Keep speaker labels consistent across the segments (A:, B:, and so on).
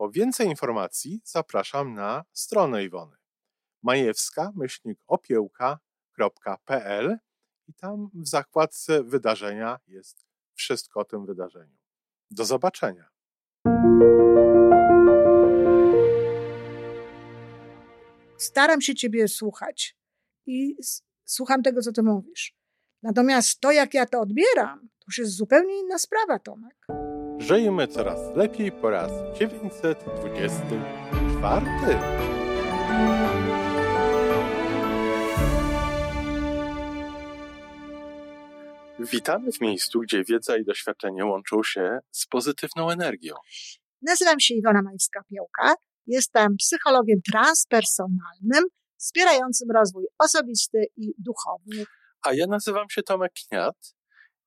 A: Po więcej informacji zapraszam na stronę Iwony majewska-opiełka.pl i tam w zakładce wydarzenia jest wszystko o tym wydarzeniu. Do zobaczenia.
B: Staram się Ciebie słuchać i słucham tego, co Ty mówisz. Natomiast to, jak ja to odbieram, to już jest zupełnie inna sprawa, Tomek.
A: Żyjmy coraz lepiej po raz 924. Witamy w miejscu, gdzie wiedza i doświadczenie łączą się z pozytywną energią.
B: Nazywam się Iwona Majewska-Piołka. Jestem psychologiem transpersonalnym, wspierającym rozwój osobisty i duchowy.
A: A ja nazywam się Tomek Kniat.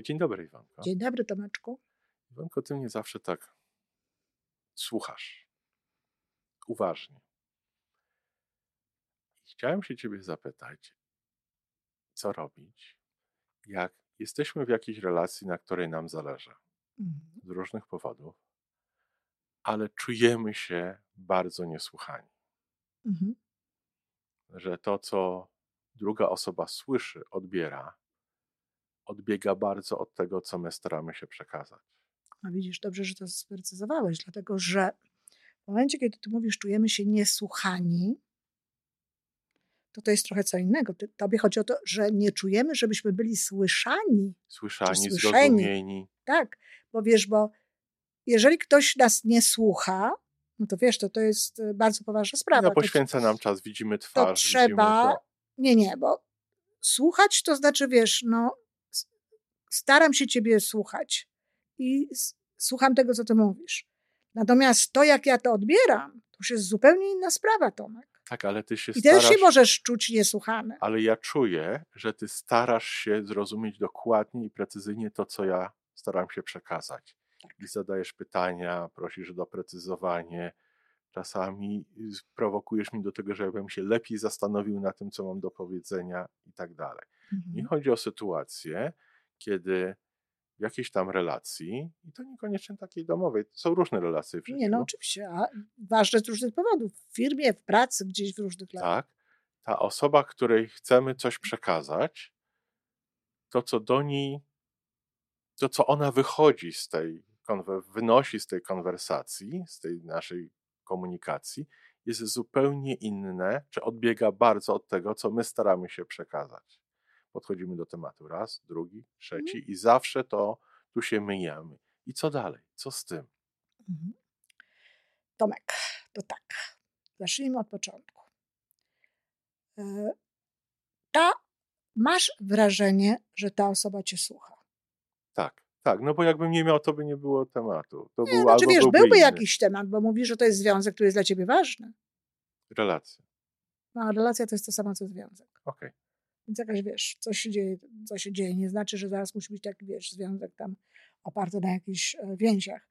A: Dzień dobry, Iwanko.
B: Dzień dobry, Tomeczku.
A: Iwanko, ty mnie zawsze tak słuchasz. Uważnie. Chciałem się ciebie zapytać, co robić, jak jesteśmy w jakiejś relacji, na której nam zależy mhm. z różnych powodów, ale czujemy się bardzo niesłuchani. Mhm. Że to, co druga osoba słyszy, odbiera, odbiega bardzo od tego, co my staramy się przekazać.
B: A widzisz, dobrze, że to sprecyzowałeś, dlatego że w momencie, kiedy ty mówisz, czujemy się niesłuchani, to to jest trochę co innego. Tobie chodzi o to, że nie czujemy, żebyśmy byli słyszani.
A: Słyszani, zrozumieni.
B: Tak, bo wiesz, bo jeżeli ktoś nas nie słucha, no to wiesz, to, to jest e, bardzo poważna sprawa.
A: No poświęca nam czas, widzimy twarz.
B: To trzeba, to... nie, nie, bo słuchać to znaczy, wiesz, no staram się ciebie słuchać i słucham tego, co ty mówisz. Natomiast to, jak ja to odbieram, to już jest zupełnie inna sprawa, Tomek.
A: Tak, ale ty się
B: I
A: starasz...
B: też się możesz czuć niesłuchany.
A: Ale ja czuję, że ty starasz się zrozumieć dokładnie i precyzyjnie to, co ja staram się przekazać. Tak. I zadajesz pytania, prosisz o doprecyzowanie. Czasami prowokujesz mnie do tego, żebym się lepiej zastanowił na tym, co mam do powiedzenia i tak dalej. Mhm. Nie chodzi o sytuację, kiedy w jakiejś tam relacji, i to niekoniecznie takiej domowej, są różne relacje w życiu.
B: Nie, no oczywiście, a ważne z różnych powodów, w firmie, w pracy, gdzieś w różnych
A: latach. Tak, ta osoba, której chcemy coś przekazać, to co do niej, to co ona wychodzi z tej, wynosi z tej konwersacji, z tej naszej komunikacji, jest zupełnie inne, czy odbiega bardzo od tego, co my staramy się przekazać podchodzimy do tematu raz, drugi, trzeci mhm. i zawsze to tu się myjemy. I co dalej? Co z tym? Mhm.
B: Tomek, to tak. Zacznijmy od początku. E, ta, masz wrażenie, że ta osoba cię słucha.
A: Tak, tak, no bo jakbym nie miał, to by nie było tematu. To
B: nie, był, znaczy, wiesz, byłby, byłby jakiś temat, bo mówisz, że to jest związek, który jest dla ciebie ważny.
A: Relacja.
B: No, a relacja to jest to samo, co związek.
A: Okej. Okay.
B: Więc jakaś, wiesz, co się dzieje, co się dzieje. Nie znaczy, że zaraz musi być taki, wiesz, związek tam oparty na jakichś e, więziach.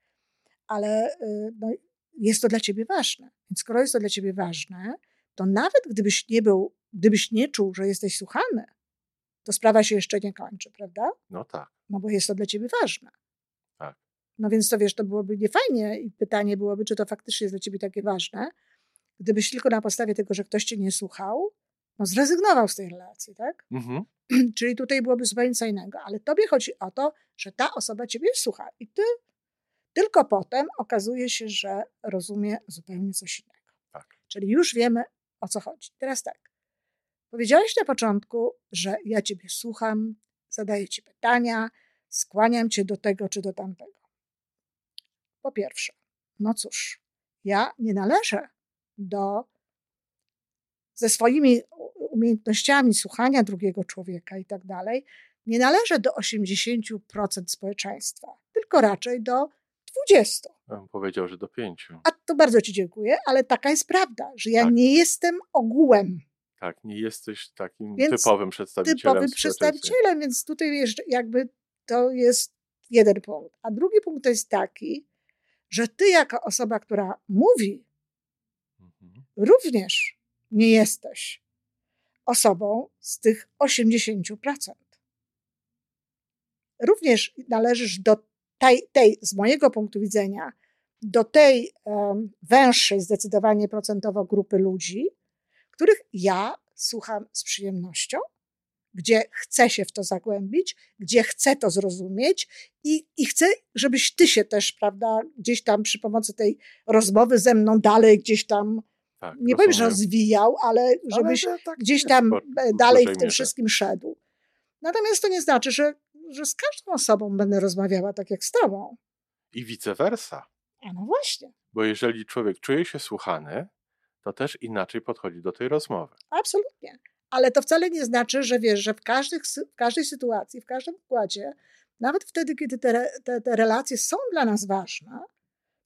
B: Ale e, no, jest to dla ciebie ważne. Więc skoro jest to dla ciebie ważne, to nawet gdybyś nie był, gdybyś nie czuł, że jesteś słuchany, to sprawa się jeszcze nie kończy, prawda?
A: No tak.
B: No bo jest to dla ciebie ważne.
A: Tak.
B: No więc to wiesz, to byłoby niefajnie i pytanie byłoby, czy to faktycznie jest dla ciebie takie ważne, gdybyś tylko na podstawie tego, że ktoś cię nie słuchał, no zrezygnował z tej relacji, tak? Mhm. Czyli tutaj byłoby zupełnie co innego. Ale tobie chodzi o to, że ta osoba ciebie słucha i ty tylko potem okazuje się, że rozumie zupełnie coś innego.
A: Tak.
B: Czyli już wiemy, o co chodzi. Teraz tak. Powiedziałeś na początku, że ja Ciebie słucham, zadaję Ci pytania, skłaniam Cię do tego czy do tamtego. Po pierwsze, no cóż, ja nie należę do ze swoimi umiejętnościami słuchania drugiego człowieka i tak dalej, nie należę do 80% społeczeństwa, tylko raczej do 20.
A: Ja bym powiedział, że do 5.
B: A to bardzo Ci dziękuję, ale taka jest prawda, że ja
A: Tak.
B: nie jestem ogółem.
A: Tak, nie jesteś takim
B: Więc
A: typowym przedstawicielem
B: typowym przedstawicielem, więc tutaj wiesz, jakby to jest jeden punkt. A drugi punkt to jest taki, że ty jako osoba, która mówi,
A: Mhm.
B: również nie jesteś osobą z tych 80%. Również należysz do tej, tej z mojego punktu widzenia, do tej em, węższej zdecydowanie procentowo grupy ludzi, których ja słucham z przyjemnością, gdzie chcę się w to zagłębić, gdzie chcę to zrozumieć i, i chcę, żebyś ty się też, prawda, gdzieś tam przy pomocy tej rozmowy ze mną dalej gdzieś tam,
A: Tak,
B: nie powiem, że rozwijał, ale
A: Ale
B: żebyś
A: że tak
B: gdzieś tam
A: po-
B: e,
A: w
B: dalej w tym
A: mierze.
B: wszystkim szedł. Natomiast to nie znaczy, że, że z każdą osobą będę rozmawiała tak jak z tobą.
A: I vice versa.
B: A no właśnie,
A: Bo jeżeli człowiek czuje się słuchany, to też inaczej podchodzi do tej rozmowy.
B: absolutnie. Ale to wcale nie znaczy, że wiesz, że w, każdych, w każdej sytuacji, w każdym układzie, nawet wtedy, kiedy te, te, te relacje są dla nas ważne,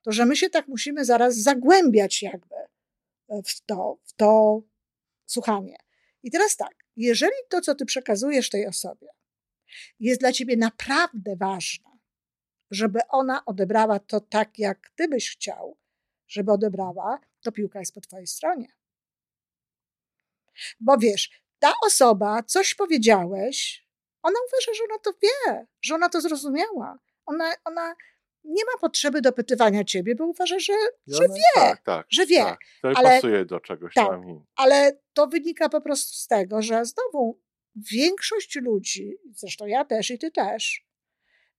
B: to że my się tak musimy zaraz zagłębiać jakby w to, w to słuchanie. I teraz tak, jeżeli to, co ty przekazujesz tej osobie, jest dla ciebie naprawdę ważne, żeby ona odebrała to tak, jak ty byś chciał, żeby odebrała, to piłka jest po twojej stronie. Bo wiesz, ta osoba, coś powiedziałeś, ona uważa, że ona to wie, że ona to zrozumiała. Ona, ona nie ma potrzeby dopytywania ciebie, bo uważa, że,
A: I
B: że
A: ona-
B: wie,
A: Tak, tak.
B: że wie.
A: Tak. To
B: ale-
A: pasuje do czegoś
B: tak.
A: tam.
B: ale to wynika po prostu z tego, że znowu większość ludzi, zresztą ja też i ty też,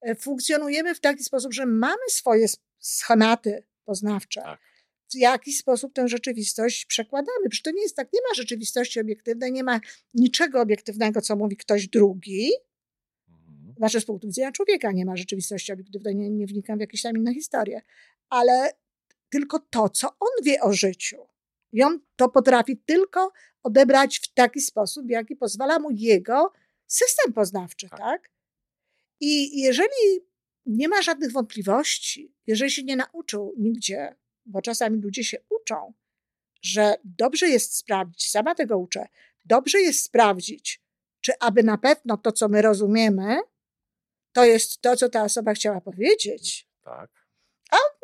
B: e, funkcjonujemy w taki sposób, że mamy swoje schematy poznawcze.
A: Tak.
B: W jakiś sposób tę rzeczywistość przekładamy. Przecież to nie jest tak, nie ma rzeczywistości obiektywnej, nie ma niczego obiektywnego, co mówi ktoś drugi. Znaczy z punktu widzenia człowieka nie ma rzeczywistości obiektywnej, nie, nie wnikam w jakieś tam inne historie, ale tylko to, co on wie o życiu. I on to potrafi tylko odebrać w taki sposób, jaki pozwala mu jego system poznawczy,
A: Tak.
B: tak? I jeżeli nie ma żadnych wątpliwości, jeżeli się nie nauczył nigdzie, bo czasami ludzie się uczą, że dobrze jest sprawdzić, sama tego uczę, dobrze jest sprawdzić, czy aby na pewno to, co my rozumiemy, to jest to, co ta osoba chciała powiedzieć.
A: Tak.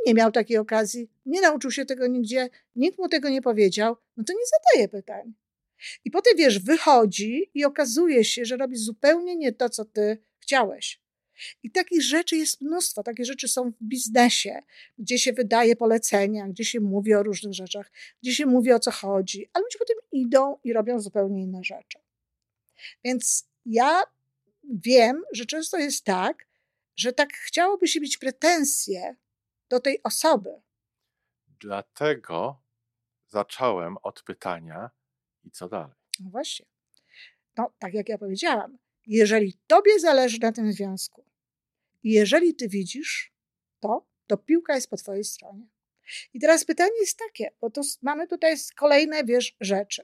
B: Nie miał takiej okazji, nie nauczył się tego nigdzie, nikt mu tego nie powiedział, no to nie zadaje pytań. I potem wiesz, wychodzi i okazuje się, że robi zupełnie nie to, co ty chciałeś. I takich rzeczy jest mnóstwo. Takie rzeczy są w biznesie, gdzie się wydaje polecenia, gdzie się mówi o różnych rzeczach, gdzie się mówi o co chodzi, a ludzie potem idą i robią zupełnie inne rzeczy. Więc ja wiem, że często jest tak, że tak chciałoby się mieć pretensje do tej osoby.
A: Dlatego zacząłem od pytania i co dalej.
B: No właśnie. No, tak jak ja powiedziałam, jeżeli tobie zależy na tym związku, i jeżeli ty widzisz to, to piłka jest po twojej stronie. I teraz pytanie jest takie, bo to mamy tutaj kolejne, wiesz, rzeczy.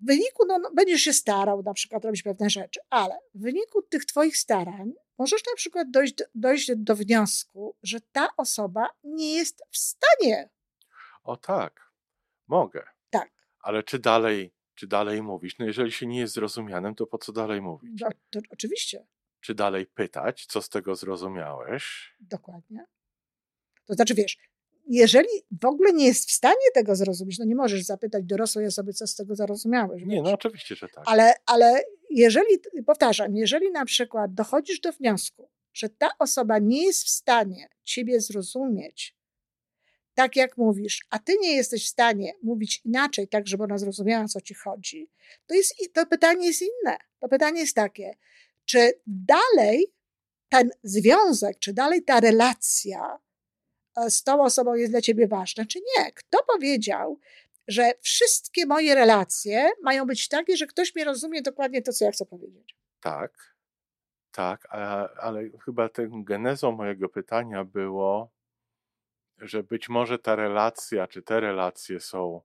B: W wyniku, no, no, będziesz się starał na przykład robić pewne rzeczy, ale w wyniku tych twoich starań możesz na przykład dojść, do- dojść do wniosku, że ta osoba nie jest w stanie
A: O tak, mogę.
B: tak.
A: Ale czy dalej, czy dalej mówić? No jeżeli się nie jest zrozumianym, to po co dalej mówić?
B: No, to oczywiście,
A: Czy dalej pytać, co z tego zrozumiałeś?
B: Dokładnie. To znaczy, wiesz, jeżeli w ogóle nie jest w stanie tego zrozumieć, no nie możesz zapytać dorosłej osoby, co z tego zrozumiałeś.
A: Nie,
B: wiesz.
A: no oczywiście, że tak.
B: ale, ale jeżeli, powtarzam, jeżeli na przykład dochodzisz do wniosku, że ta osoba nie jest w stanie ciebie zrozumieć, tak jak mówisz, a ty nie jesteś w stanie mówić inaczej, tak żeby ona zrozumiała, o co ci chodzi, to, jest, to pytanie jest inne. To pytanie jest takie, czy dalej ten związek, czy dalej ta relacja z tą osobą jest dla ciebie ważne, czy nie. Kto powiedział, że wszystkie moje relacje mają być takie, że ktoś mnie rozumie dokładnie to, co ja chcę powiedzieć?
A: Tak, tak, ale chyba tą genezą mojego pytania było, że być może ta relacja, czy te relacje są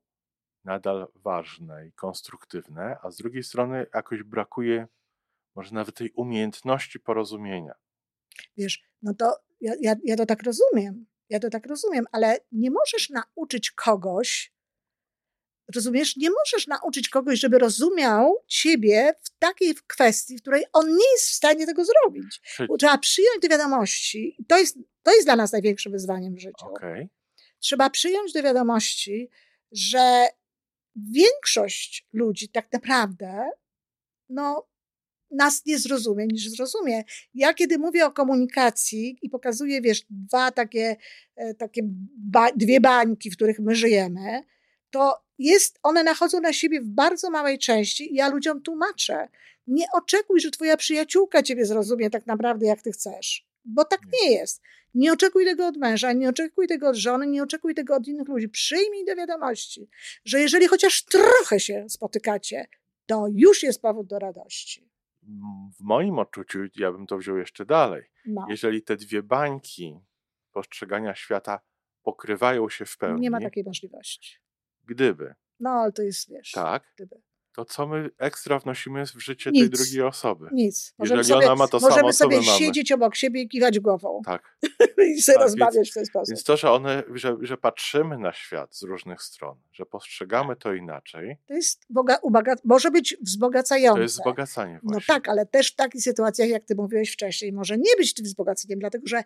A: nadal ważne i konstruktywne, a z drugiej strony jakoś brakuje może nawet tej umiejętności porozumienia.
B: Wiesz, no to ja, ja, ja to tak rozumiem, ja to tak rozumiem, ale nie możesz nauczyć kogoś, rozumiesz, nie możesz nauczyć kogoś, żeby rozumiał ciebie w takiej kwestii, w której on nie jest w stanie tego zrobić. Trzeba przyjąć do wiadomości. To jest, to jest dla nas największym wyzwaniem w życiu.
A: Okay.
B: Trzeba przyjąć do wiadomości, że większość ludzi tak naprawdę no, nas nie zrozumie, niż zrozumie. Ja kiedy mówię o komunikacji i pokazuję, wiesz, dwa takie, e, takie ba dwie bańki, w których my żyjemy, to jest, one nachodzą na siebie w bardzo małej części i ja ludziom tłumaczę. Nie oczekuj, że twoja przyjaciółka ciebie zrozumie tak naprawdę, jak ty chcesz. Bo tak nie jest. Nie oczekuj tego od męża, nie oczekuj tego od żony, nie oczekuj tego od innych ludzi. Przyjmij do wiadomości, że jeżeli chociaż trochę się spotykacie, to już jest powód do radości.
A: W moim odczuciu, ja bym to wziął jeszcze dalej. No. Jeżeli te dwie bańki postrzegania świata pokrywają się w pełni.
B: Nie ma takiej możliwości.
A: Gdyby.
B: No, ale to jest, wiesz.
A: Tak.
B: Gdyby
A: to co my ekstra wnosimy w życie nic, tej drugiej osoby?
B: Nic.
A: Możemy Jeżeli sobie, ona ma to
B: możemy
A: samo,
B: sobie
A: co my
B: siedzieć mamy. obok siebie i kiwać głową.
A: Tak.
B: I sobie tak, rozmawiać więc, w ten sposób.
A: Więc to, że, one, że, że patrzymy na świat z różnych stron, że postrzegamy to inaczej.
B: To jest boga, ubaga, może być wzbogacające.
A: To jest wzbogacanie
B: no właśnie. No tak, ale też w takich sytuacjach, jak ty mówiłeś wcześniej, może nie być tym wzbogaceniem, dlatego że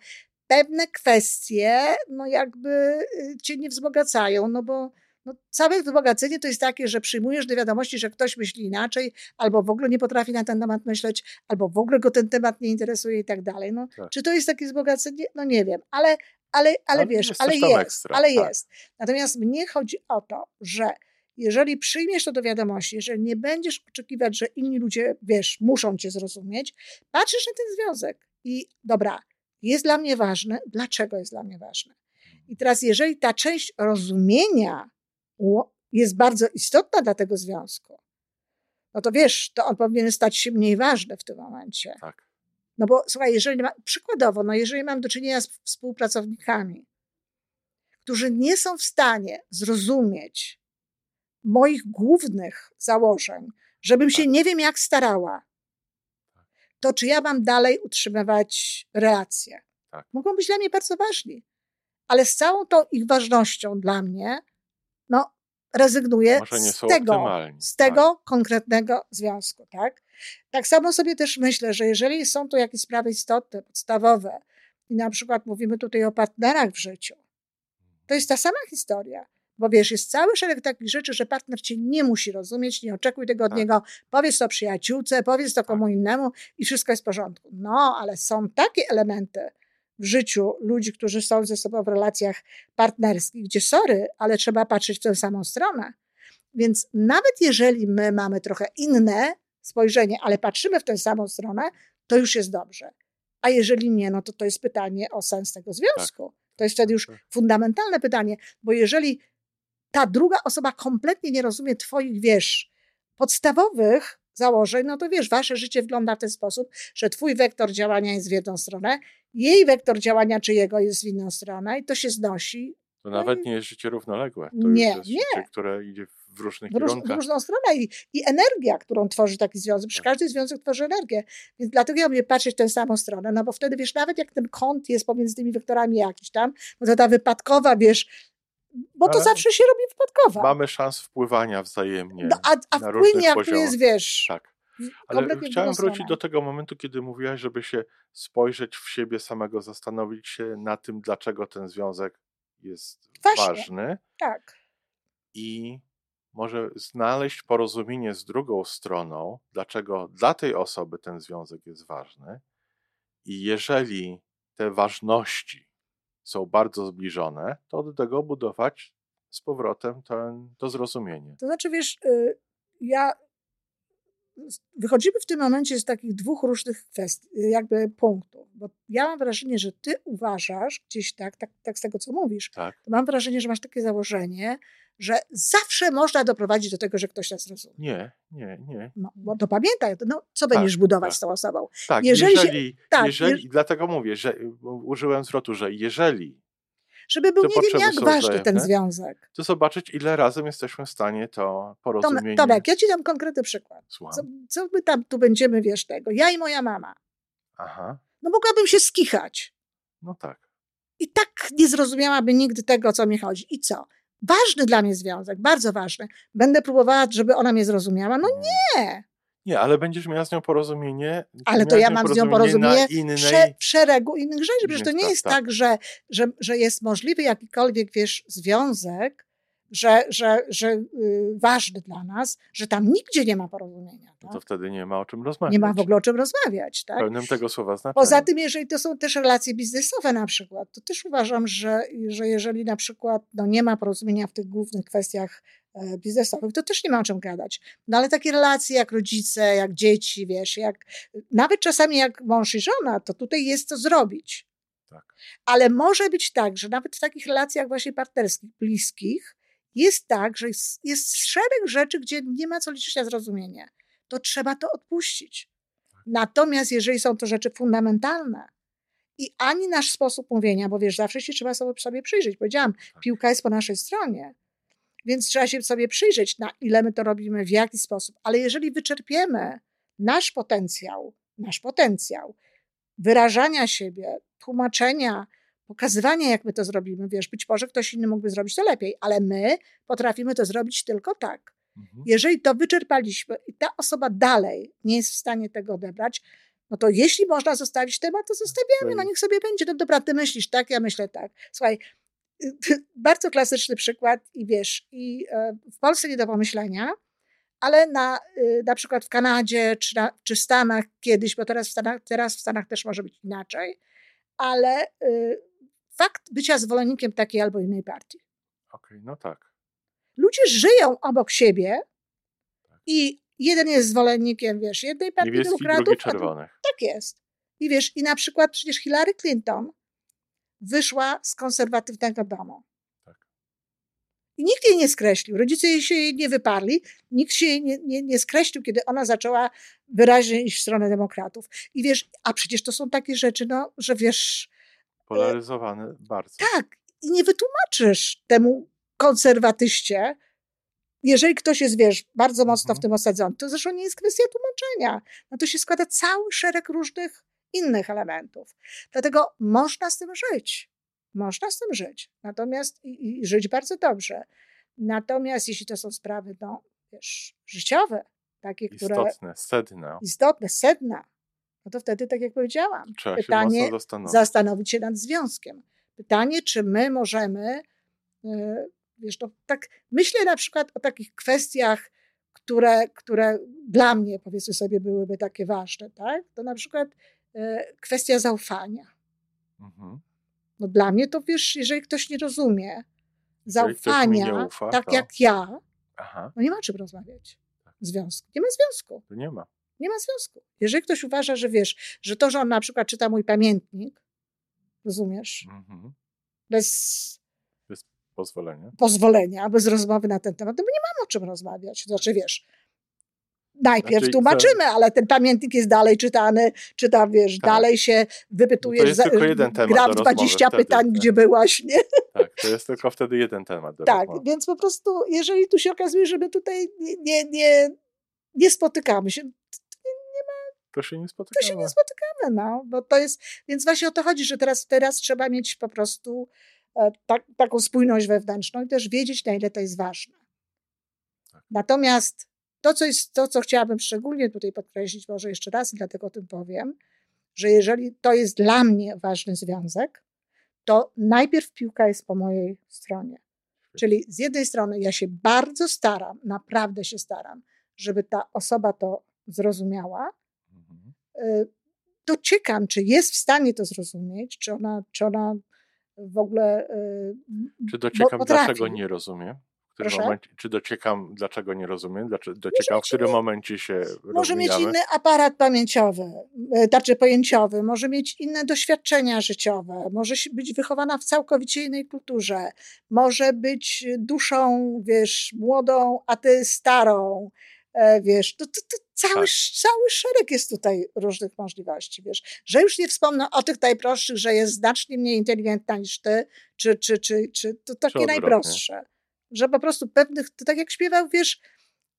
B: pewne kwestie, no jakby y, cię nie wzbogacają, no bo no, całe wzbogacenie to jest takie, że przyjmujesz do wiadomości, że ktoś myśli inaczej, albo w ogóle nie potrafi na ten temat myśleć, albo w ogóle go ten temat nie interesuje i tak dalej. No, tak. Czy to jest takie wzbogacenie? No nie wiem, ale, ale, ale no, wiesz, ale jest, ekstra, ale tak. jest. Natomiast mnie chodzi o to, że jeżeli przyjmiesz to do wiadomości, jeżeli nie będziesz oczekiwać, że inni ludzie, wiesz, muszą cię zrozumieć, patrzysz na ten związek i dobra, jest dla mnie ważny, dlaczego jest dla mnie ważny? I teraz, jeżeli ta część rozumienia jest bardzo istotna dla tego związku, no to wiesz, to on powinien stać się mniej ważny w tym momencie.
A: Tak.
B: No bo słuchaj, jeżeli ma, przykładowo, no jeżeli mam do czynienia z współpracownikami, którzy nie są w stanie zrozumieć moich głównych założeń, żebym się tak. nie wiem jak starała, tak. to czy ja mam dalej utrzymywać relacje?
A: Tak.
B: Mogą być dla mnie bardzo ważni, ale z całą tą ich ważnością dla mnie, no, rezygnuje z tego, z tego tak. konkretnego związku, tak? Tak samo sobie też myślę, że jeżeli są to jakieś sprawy istotne, podstawowe i na przykład mówimy tutaj o partnerach w życiu, to jest ta sama historia. Bo wiesz, jest cały szereg takich rzeczy, że partner cię nie musi rozumieć, nie oczekuj tego od tak. niego, powiedz to przyjaciółce, powiedz to komu tak. innemu i wszystko jest w porządku. No, ale są takie elementy, w życiu ludzi, którzy są ze sobą w relacjach partnerskich, gdzie sorry, ale trzeba patrzeć w tę samą stronę. Więc nawet jeżeli my mamy trochę inne spojrzenie, ale patrzymy w tę samą stronę, to już jest dobrze. A jeżeli nie, no to to jest pytanie o sens tego związku. Tak. To jest wtedy już tak. fundamentalne pytanie, bo jeżeli ta druga osoba kompletnie nie rozumie Twoich, wiesz, podstawowych założeń, no to wiesz, wasze życie wygląda w ten sposób, że twój wektor działania jest w jedną stronę, jej wektor działania czy jego jest w inną stronę i to się znosi.
A: To no nawet i... nie jest życie równoległe. To nie, jest nie. życie, które idzie w różnych w róż, kierunkach.
B: W różną stronę I, i energia, którą tworzy taki związek. Przecież tak. każdy związek tworzy energię. Więc dlatego ja mówię patrzeć w tę samą stronę, no bo wtedy wiesz, nawet jak ten kąt jest pomiędzy tymi wektorami jakiś tam, no to ta wypadkowa, wiesz, bo to zawsze się robi wypadkowo.
A: Mamy szans wpływania wzajemnie.
B: No, a a
A: na
B: wpłynie, jak jest, wiesz.
A: Tak. Ale chciałem wrócić do tego momentu, kiedy mówiłaś, żeby się spojrzeć w siebie samego, zastanowić się na tym, dlaczego ten związek jest Właśnie. ważny.
B: Tak.
A: I może znaleźć porozumienie z drugą stroną, dlaczego dla tej osoby ten związek jest ważny. I jeżeli te ważności są bardzo zbliżone, to od tego budować z powrotem ten, to zrozumienie.
B: To znaczy, wiesz, y, ja wychodzimy w tym momencie z takich dwóch różnych kwestii, jakby punktów. Bo ja mam wrażenie, że ty uważasz gdzieś tak, tak, tak z tego, co mówisz,
A: Tak.
B: to mam wrażenie, że masz takie założenie, że zawsze można doprowadzić do tego, że ktoś nas zrozumie.
A: Nie, nie, nie.
B: No, bo to pamiętaj, no, co
A: Tak,
B: będziesz budować
A: tak.
B: z tą osobą?
A: Tak,
B: Jeżeli
A: jeżeli,
B: się- tak,
A: jeżeli
B: jeż-
A: dlatego mówię, że użyłem zwrotu, że jeżeli,
B: Żeby był
A: To
B: nie wiem jak ważny ten związek.
A: to zobaczyć, ile razem jesteśmy w stanie to porozumienie...
B: Tomek, ja ci dam konkretny przykład.
A: Słucham.
B: Co, co my tam tu będziemy, wiesz, tego? Ja i moja mama.
A: Aha,
B: No mogłabym się skichać.
A: no tak.
B: I tak nie zrozumiałaby nigdy tego, o co mi chodzi. I co? Ważny dla mnie związek, bardzo ważny. Będę próbowała, żeby ona mnie zrozumiała? No nie.
A: Nie, ale będziesz miała z nią porozumienie.
B: Ale to ja mam z nią porozumienie
A: innej...
B: w, sze, w szeregu innych rzeczy. Przecież to nie jest
A: tak.
B: tak, że, że, że jest możliwy jakikolwiek, wiesz, związek, że, że, że y, ważny dla nas, że tam nigdzie nie ma porozumienia.
A: No
B: Tak?
A: to wtedy nie ma o czym rozmawiać.
B: Nie ma w ogóle o czym rozmawiać. Tak?
A: pełnym tego słowa.
B: Poza tym, jeżeli to są też relacje biznesowe na przykład, to też uważam, że, że jeżeli na przykład no, nie ma porozumienia w tych głównych kwestiach biznesowych, to też nie ma o czym gadać. No ale takie relacje jak rodzice, jak dzieci, wiesz, jak nawet czasami jak mąż i żona, to tutaj jest co zrobić.
A: Tak.
B: Ale może być tak, że nawet w takich relacjach właśnie partnerskich, bliskich, jest tak, że jest, jest szereg rzeczy, gdzie nie ma co liczyć na zrozumienie. To trzeba to odpuścić. Natomiast jeżeli są to rzeczy fundamentalne i ani nasz sposób mówienia, bo wiesz, zawsze się trzeba sobie, sobie przyjrzeć. Powiedziałam,
A: Tak.
B: piłka jest po naszej stronie, więc trzeba się sobie przyjrzeć, na ile my to robimy, w jaki sposób. Ale jeżeli wyczerpiemy nasz potencjał, nasz potencjał wyrażania siebie, tłumaczenia, pokazywania, jak my to zrobimy, wiesz, być może ktoś inny mógłby zrobić to lepiej, ale my potrafimy to zrobić tylko tak.
A: Mhm.
B: Jeżeli to wyczerpaliśmy i ta osoba dalej nie jest w stanie tego odebrać, no to jeśli można zostawić temat, to zostawiamy, no niech sobie będzie. No dobra, ty myślisz tak, ja myślę tak. Słuchaj, bardzo klasyczny przykład i wiesz, i e, w Polsce nie do pomyślenia, ale na, y, na przykład w Kanadzie czy, na, czy w Stanach kiedyś, bo teraz w Stanach, teraz w Stanach też może być inaczej, ale y, fakt bycia zwolennikiem takiej albo innej partii.
A: Okej, no tak.
B: Ludzie żyją obok siebie i jeden jest zwolennikiem, wiesz, jednej partii
A: Niebieskich,
B: demokratów,
A: drugi czerwonych.
B: tak jest. I wiesz, i na przykład przecież Hillary Clinton wyszła z konserwatywnego domu.
A: Tak.
B: I nikt jej nie skreślił. Rodzice jej się jej nie wyparli. Nikt się jej nie, nie, nie skreślił, kiedy ona zaczęła wyraźnie iść w stronę demokratów. I wiesz, a przecież to są takie rzeczy, no, że wiesz,
A: Polaryzowane bardzo.
B: tak, i nie wytłumaczysz temu konserwatyście, jeżeli ktoś jest, wiesz, bardzo mocno
A: Mhm.
B: w tym osadzony, to zresztą nie jest kwestia tłumaczenia. Na to się składa cały szereg różnych innych elementów. Dlatego można z tym żyć. Można z tym żyć. Natomiast i, i żyć bardzo dobrze. Natomiast jeśli to są sprawy, no, wiesz, życiowe, takie, które
A: Istotne, sedno.
B: istotne, sedna, no to wtedy, tak jak powiedziałam,
A: Trzeba się
B: pytanie,
A: mocno zastanowić.
B: zastanowić się nad związkiem. Pytanie, czy my możemy, e, wiesz, no, tak myślę na przykład o takich kwestiach, które, które dla mnie, powiedzmy sobie, byłyby takie ważne, tak? To na przykład kwestia zaufania.
A: Mhm.
B: No dla mnie to, wiesz, jeżeli ktoś nie rozumie
A: mi nie
B: zaufania,
A: ufa,
B: tak
A: to-
B: jak ja,
A: Aha,
B: no nie ma czym rozmawiać. Związku. Nie ma związku.
A: to nie ma.
B: Nie ma związku. Jeżeli ktoś uważa, że wiesz, że to, że on na przykład czyta mój pamiętnik, rozumiesz,
A: Mhm.
B: bez
A: Pozwolenie.
B: pozwolenia, bez rozmowy na ten temat, to my nie mamy o czym rozmawiać. Znaczy, wiesz, najpierw
A: Znaczy,
B: tłumaczymy, ale ten pamiętnik jest dalej czytany, czy tam, wiesz,
A: Tak.
B: dalej się wypytujesz,
A: jest tylko jeden temat
B: gram
A: do rozmowy
B: 20
A: wtedy,
B: pytań,
A: tak.
B: gdzie byłaś, nie?
A: Tak, to jest tylko wtedy jeden temat.
B: Tak,
A: rozmowy.
B: więc po prostu, jeżeli tu się okazuje, że my tutaj nie, nie, nie, nie spotykamy się,
A: To się nie
B: to
A: spotykamy.
B: się nie spotykamy, no, bo to jest, więc właśnie o to chodzi, że teraz, teraz trzeba mieć po prostu e, tak, taką spójność wewnętrzną i też wiedzieć, na ile to jest ważne.
A: Tak.
B: Natomiast to, co jest, to, co chciałabym szczególnie tutaj podkreślić, może jeszcze raz i dlatego o tym powiem, że jeżeli to jest dla mnie ważny związek, to najpierw piłka jest po mojej stronie. Czyli z jednej strony ja się bardzo staram, naprawdę się staram, żeby ta osoba to zrozumiała,
A: Mhm.
B: y, dociekam, czy jest w stanie to zrozumieć, czy ona, czy ona w ogóle y,
A: Czy dociekam,
B: potrafi.
A: dlaczego nie rozumiem? Którym
B: Proszę?
A: momencie, czy dociekam, dlaczego nie rozumiem, dlaczego, dociekam, w którym momencie się
B: Może mieć inny aparat pamięciowy, znaczy pojęciowy, może mieć inne doświadczenia życiowe, może być wychowana w całkowicie innej kulturze, może być duszą, wiesz, młodą, a ty starą, e, wiesz, to, to, to cały,
A: Tak.
B: cały szereg jest tutaj różnych możliwości, wiesz, że już nie wspomnę o tych najprostszych, że jest znacznie mniej inteligentna niż ty, czy, czy, czy, czy to takie najprostsze, że po prostu pewnych, to tak jak śpiewał, wiesz,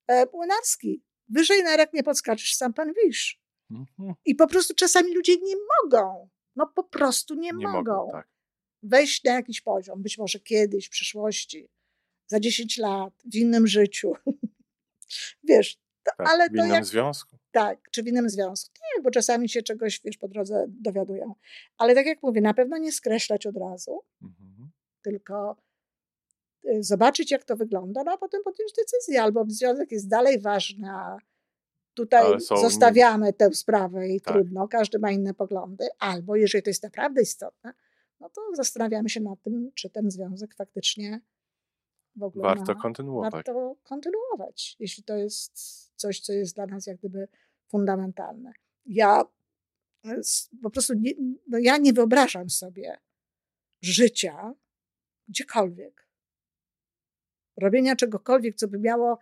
B: e, Młynarski, wyżej na rek nie podskaczesz, sam pan wisz.
A: Mhm.
B: I po prostu czasami ludzie nie mogą, no po prostu nie,
A: Nie
B: mogą,
A: mogą, tak.
B: wejść na jakiś poziom, być może kiedyś, w przyszłości, za 10 lat, w innym życiu. Wiesz, to,
A: tak.
B: ale
A: w innym
B: jak
A: związku.
B: tak, czy w innym związku. Nie, bo czasami się czegoś, wiesz, po drodze dowiadują. Ale tak jak mówię, na pewno nie skreślać od razu,
A: Mhm.
B: tylko zobaczyć, jak to wygląda, no a potem podjąć decyzję, albo związek jest dalej ważny, a tutaj
A: są-
B: zostawiamy tę sprawę i
A: Tak.
B: trudno, każdy ma inne poglądy, albo jeżeli to jest naprawdę istotne, no to zastanawiamy się nad tym, czy ten związek faktycznie w ogóle
A: Warto
B: ma,
A: kontynuować.
B: warto kontynuować, jeśli to jest coś, co jest dla nas jak gdyby fundamentalne. Ja s- po prostu nie, no ja nie wyobrażam sobie życia gdziekolwiek. Robienia czegokolwiek, co by miało,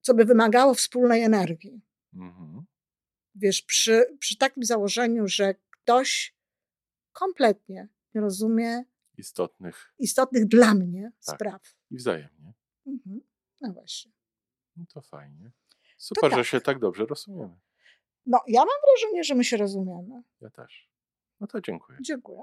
B: co by wymagało wspólnej energii.
A: Mhm.
B: Wiesz, przy, przy takim założeniu, że ktoś kompletnie nie rozumie
A: Istotnych
B: istotnych dla mnie
A: Tak.
B: spraw.
A: i wzajemnie.
B: Mhm. No właśnie.
A: No to fajnie. Super, że
B: tak.
A: się tak dobrze rozumiemy.
B: No, ja mam wrażenie, że my się rozumiemy.
A: Ja też. No to dziękuję.
B: Dziękuję.